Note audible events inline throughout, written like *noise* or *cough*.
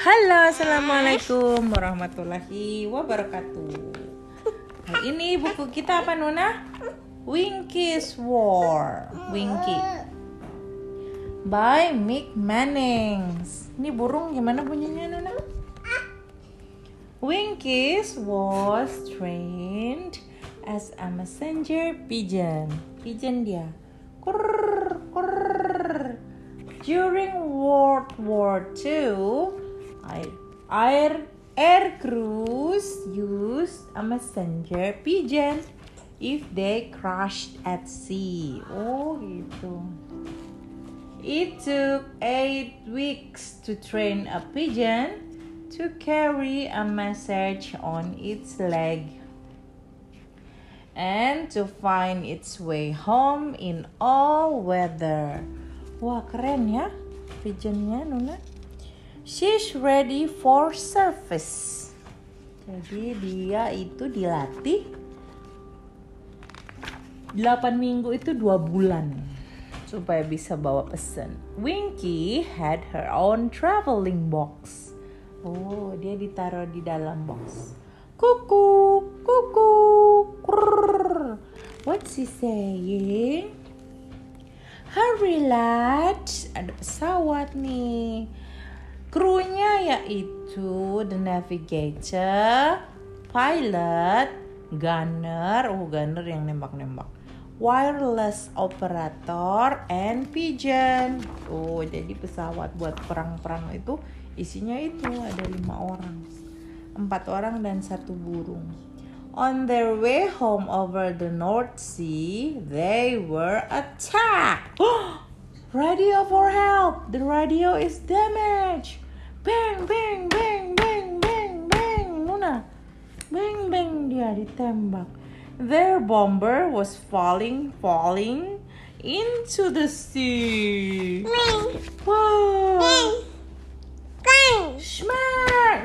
Halo, assalamualaikum warahmatullahi wabarakatuh. Hari ini buku kita apa Nuna? Winky's War. Winky. By Mick Mannings. Ini burung gimana bunyinya Nuna? Winky's was trained as a messenger pigeon. Pigeon dia. Kurr, kurr. During World War II, air, air, air crews used a messenger pigeon if they crashed at sea. Oh gitu. It took eight weeks to train a pigeon to carry a message on its leg and to find its way home in all weather. Wah keren ya pigeonnya Nuna. She's ready for service. Jadi dia itu dilatih 8 minggu itu dua bulan supaya bisa bawa pesan. Winky had her own traveling box. Oh, dia ditaruh di dalam box. Kuku, kuku, krrr. What's he saying? Hurry lad, ada pesawat nih. Krunya yaitu the navigator, pilot, gunner, oh gunner yang nembak-nembak, wireless operator, and pigeon. Oh jadi pesawat buat perang-perang itu isinya itu ada lima orang, empat orang dan satu burung. On their way home over the North Sea, they were attacked. *gasps* radio for help! The radio is damaged. Bang, bang, bang, bang, bang, bang. Luna, bang, bang dia ditembak. Their bomber was falling, falling into the sea. Wow! Smack!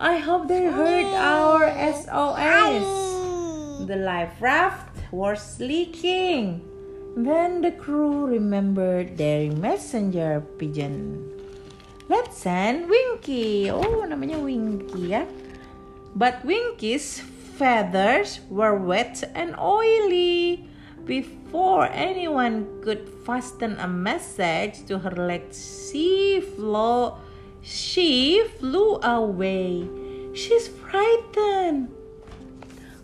I hope they heard our SOS. The life raft was leaking. Then the crew remembered their messenger pigeon. Let's send Winky. Oh, namanya Winky ya. But Winky's feathers were wet and oily. Before anyone could fasten a message to her leg, she flew, she flew away. She's frightened.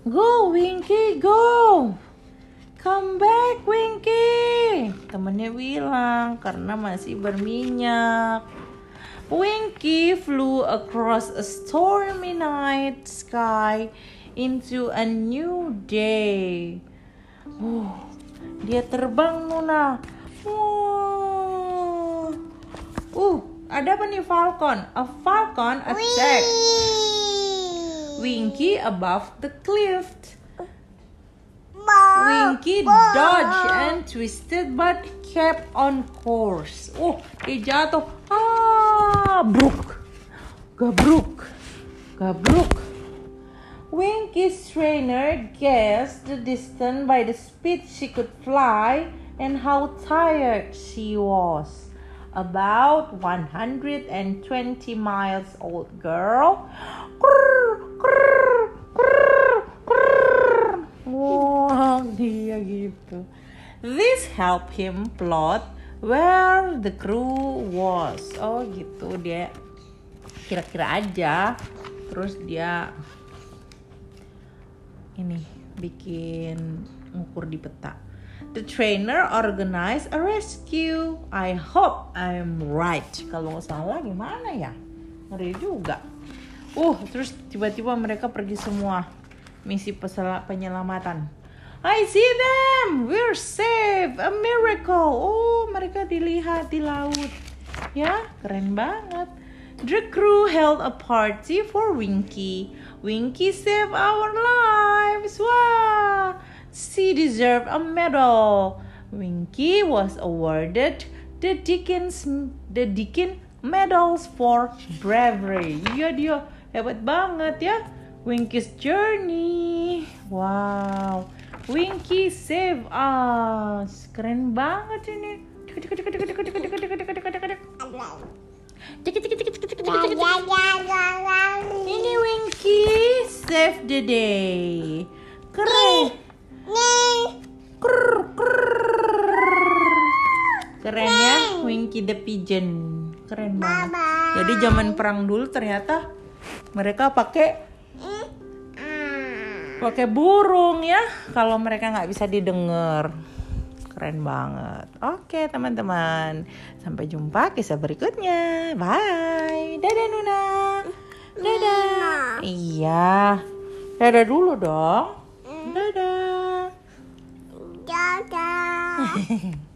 Go, Winky, go. Come back, Winky. Temennya bilang karena masih berminyak. Winky flew across a stormy night sky into a new day. Uh, dia terbang Nuna. Uh, uh, ada apa nih falcon? A falcon attacked Winky above the cliff. Winky dodged and twisted but kept on course. Oh, dia jatuh. Ah, bruk. Gabruk. Gabruk. Winky's trainer guessed the distance by the speed she could fly and how tired she was. About 120 miles old girl. Wow, dia gitu. This helped him plot where the crew was. Oh gitu dia kira-kira aja. Terus dia ini bikin ngukur di peta. The trainer organized a rescue. I hope I'm right. Kalau nggak salah gimana ya? Ngeri juga. Uh, terus tiba-tiba mereka pergi semua misi penyelamatan. I see them. We're safe. A miracle. Oh, mereka dilihat di laut. Ya, keren banget. The crew held a party for Winky. Winky saved our lives. Wah, she deserved a medal. Winky was awarded the Dickens the Dickens medals for bravery. Iya dia hebat banget ya. Winky's journey. Wow. Winky save us. Keren banget ini. Ini Winky save the day. Keren. Keren ya, Winky the Pigeon. Keren banget. Jadi zaman perang dulu ternyata mereka pakai pakai burung ya kalau mereka nggak bisa didengar. Keren banget. Oke teman-teman. Sampai jumpa kisah berikutnya. Bye. Dadah Nuna. Dadah. Iya. Dadah dulu dong. Dadah. Dadah. *laughs*